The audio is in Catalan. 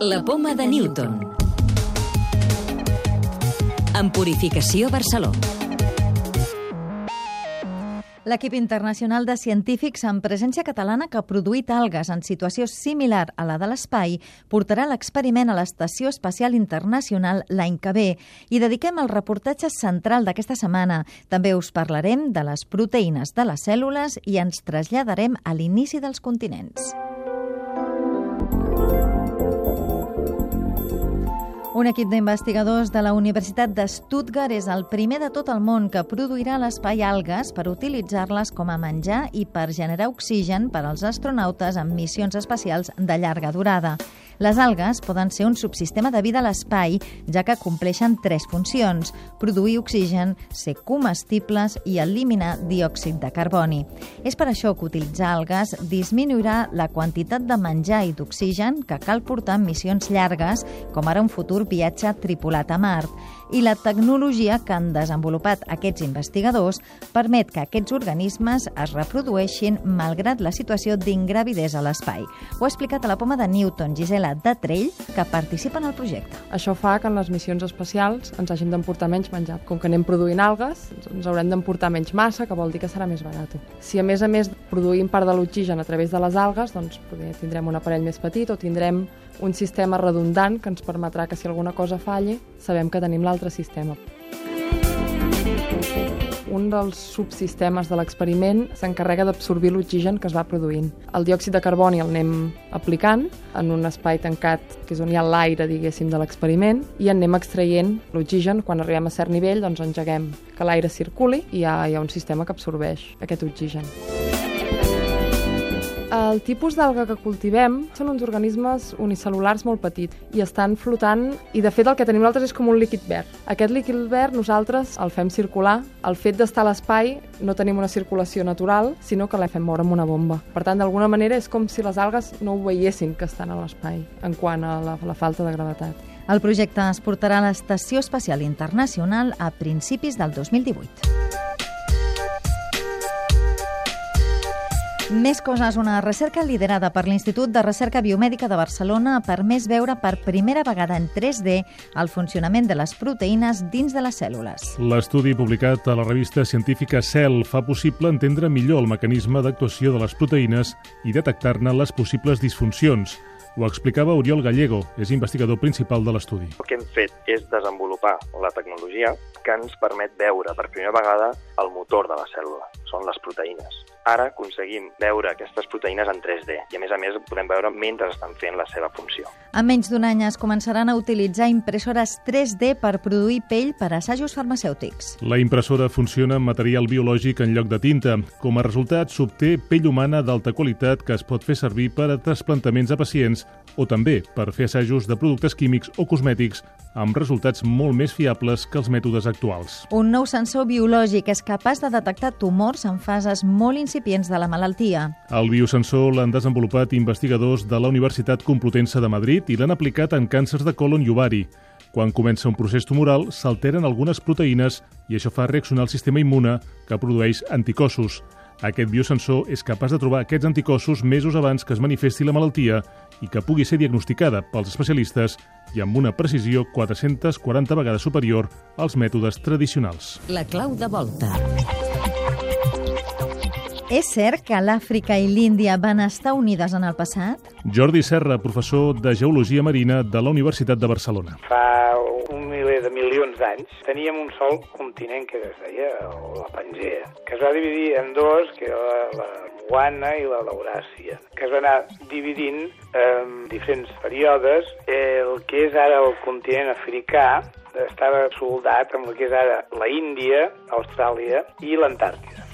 La poma de Newton. En Purificació Barceló. L'equip internacional de científics amb presència catalana que ha produït algues en situació similar a la de l'espai portarà l'experiment a l'Estació Espacial Internacional l'any que ve i dediquem el reportatge central d'aquesta setmana. També us parlarem de les proteïnes de les cèl·lules i ens traslladarem a l'inici dels continents. Un equip d'investigadors de la Universitat de Stuttgart és el primer de tot el món que produirà l'espai algues per utilitzar-les com a menjar i per generar oxigen per als astronautes en missions espacials de llarga durada. Les algues poden ser un subsistema de vida a l'espai, ja que compleixen tres funcions, produir oxigen, ser comestibles i eliminar diòxid de carboni. És per això que utilitzar algues disminuirà la quantitat de menjar i d'oxigen que cal portar en missions llargues, com ara un futur viatge tripulat a Mart. I la tecnologia que han desenvolupat aquests investigadors permet que aquests organismes es reprodueixin malgrat la situació d'ingravidesa a l'espai. Ho ha explicat a la poma de Newton, Gisela de Trell, que participa en el projecte. Això fa que en les missions espacials ens hagin d'emportar menys menjar. Com que anem produint algues, ens haurem d'emportar menys massa, que vol dir que serà més barat. Si a més a més produïm part de l'oxigen a través de les algues, doncs tindrem un aparell més petit o tindrem un sistema redundant que ens permetrà que si alguna cosa falli, sabem que tenim l'altre sistema. Un dels subsistemes de l'experiment s'encarrega d'absorbir l'oxigen que es va produint. El diòxid de carboni el anem aplicant en un espai tancat, que és on hi ha l'aire, diguéssim, de l'experiment, i en anem extraient l'oxigen. Quan arribem a cert nivell, doncs engeguem que l'aire circuli i hi ha, hi ha un sistema que absorbeix aquest oxigen. El tipus d'alga que cultivem són uns organismes unicel·lulars molt petits i estan flotant, i de fet el que tenim nosaltres és com un líquid verd. Aquest líquid verd nosaltres el fem circular. El fet d'estar a l'espai no tenim una circulació natural, sinó que la fem moure amb una bomba. Per tant, d'alguna manera és com si les algues no ho veiessin que estan a l'espai, en quant a la, la falta de gravetat. El projecte es portarà a l'Estació Espacial Internacional a principis del 2018. Més coses. Una recerca liderada per l'Institut de Recerca Biomèdica de Barcelona ha permès veure per primera vegada en 3D el funcionament de les proteïnes dins de les cèl·lules. L'estudi publicat a la revista científica Cell fa possible entendre millor el mecanisme d'actuació de les proteïnes i detectar-ne les possibles disfuncions. Ho explicava Oriol Gallego, és investigador principal de l'estudi. El que hem fet és desenvolupar la tecnologia que ens permet veure per primera vegada el motor de la cèl·lula, són les proteïnes ara aconseguim veure aquestes proteïnes en 3D i a més a més podem veure mentre estan fent la seva funció. En menys d'un any es començaran a utilitzar impressores 3D per produir pell per assajos farmacèutics. La impressora funciona amb material biològic en lloc de tinta. Com a resultat, s'obté pell humana d'alta qualitat que es pot fer servir per a trasplantaments a pacients o també per fer assajos de productes químics o cosmètics amb resultats molt més fiables que els mètodes actuals. Un nou sensor biològic és capaç de detectar tumors en fases molt incipients de la malaltia. El biosensor l'han desenvolupat investigadors de la Universitat Complutense de Madrid i l'han aplicat en càncers de colon i ovari. Quan comença un procés tumoral, s'alteren algunes proteïnes i això fa reaccionar el sistema immune que produeix anticossos. Aquest biosensor és capaç de trobar aquests anticossos mesos abans que es manifesti la malaltia i que pugui ser diagnosticada pels especialistes i amb una precisió 440 vegades superior als mètodes tradicionals. La clau de volta. És cert que l'Àfrica i l'Índia van estar unides en el passat? Jordi Serra, professor de Geologia Marina de la Universitat de Barcelona. Fa un miler de milions d'anys teníem un sol continent que es deia la Pangea, que es va dividir en dos, que era la, la Guana i la Lauràcia, que es va anar dividint en diferents períodes. El que és ara el continent africà estava soldat amb el que és ara la Índia, Austràlia i l'Antàrtida.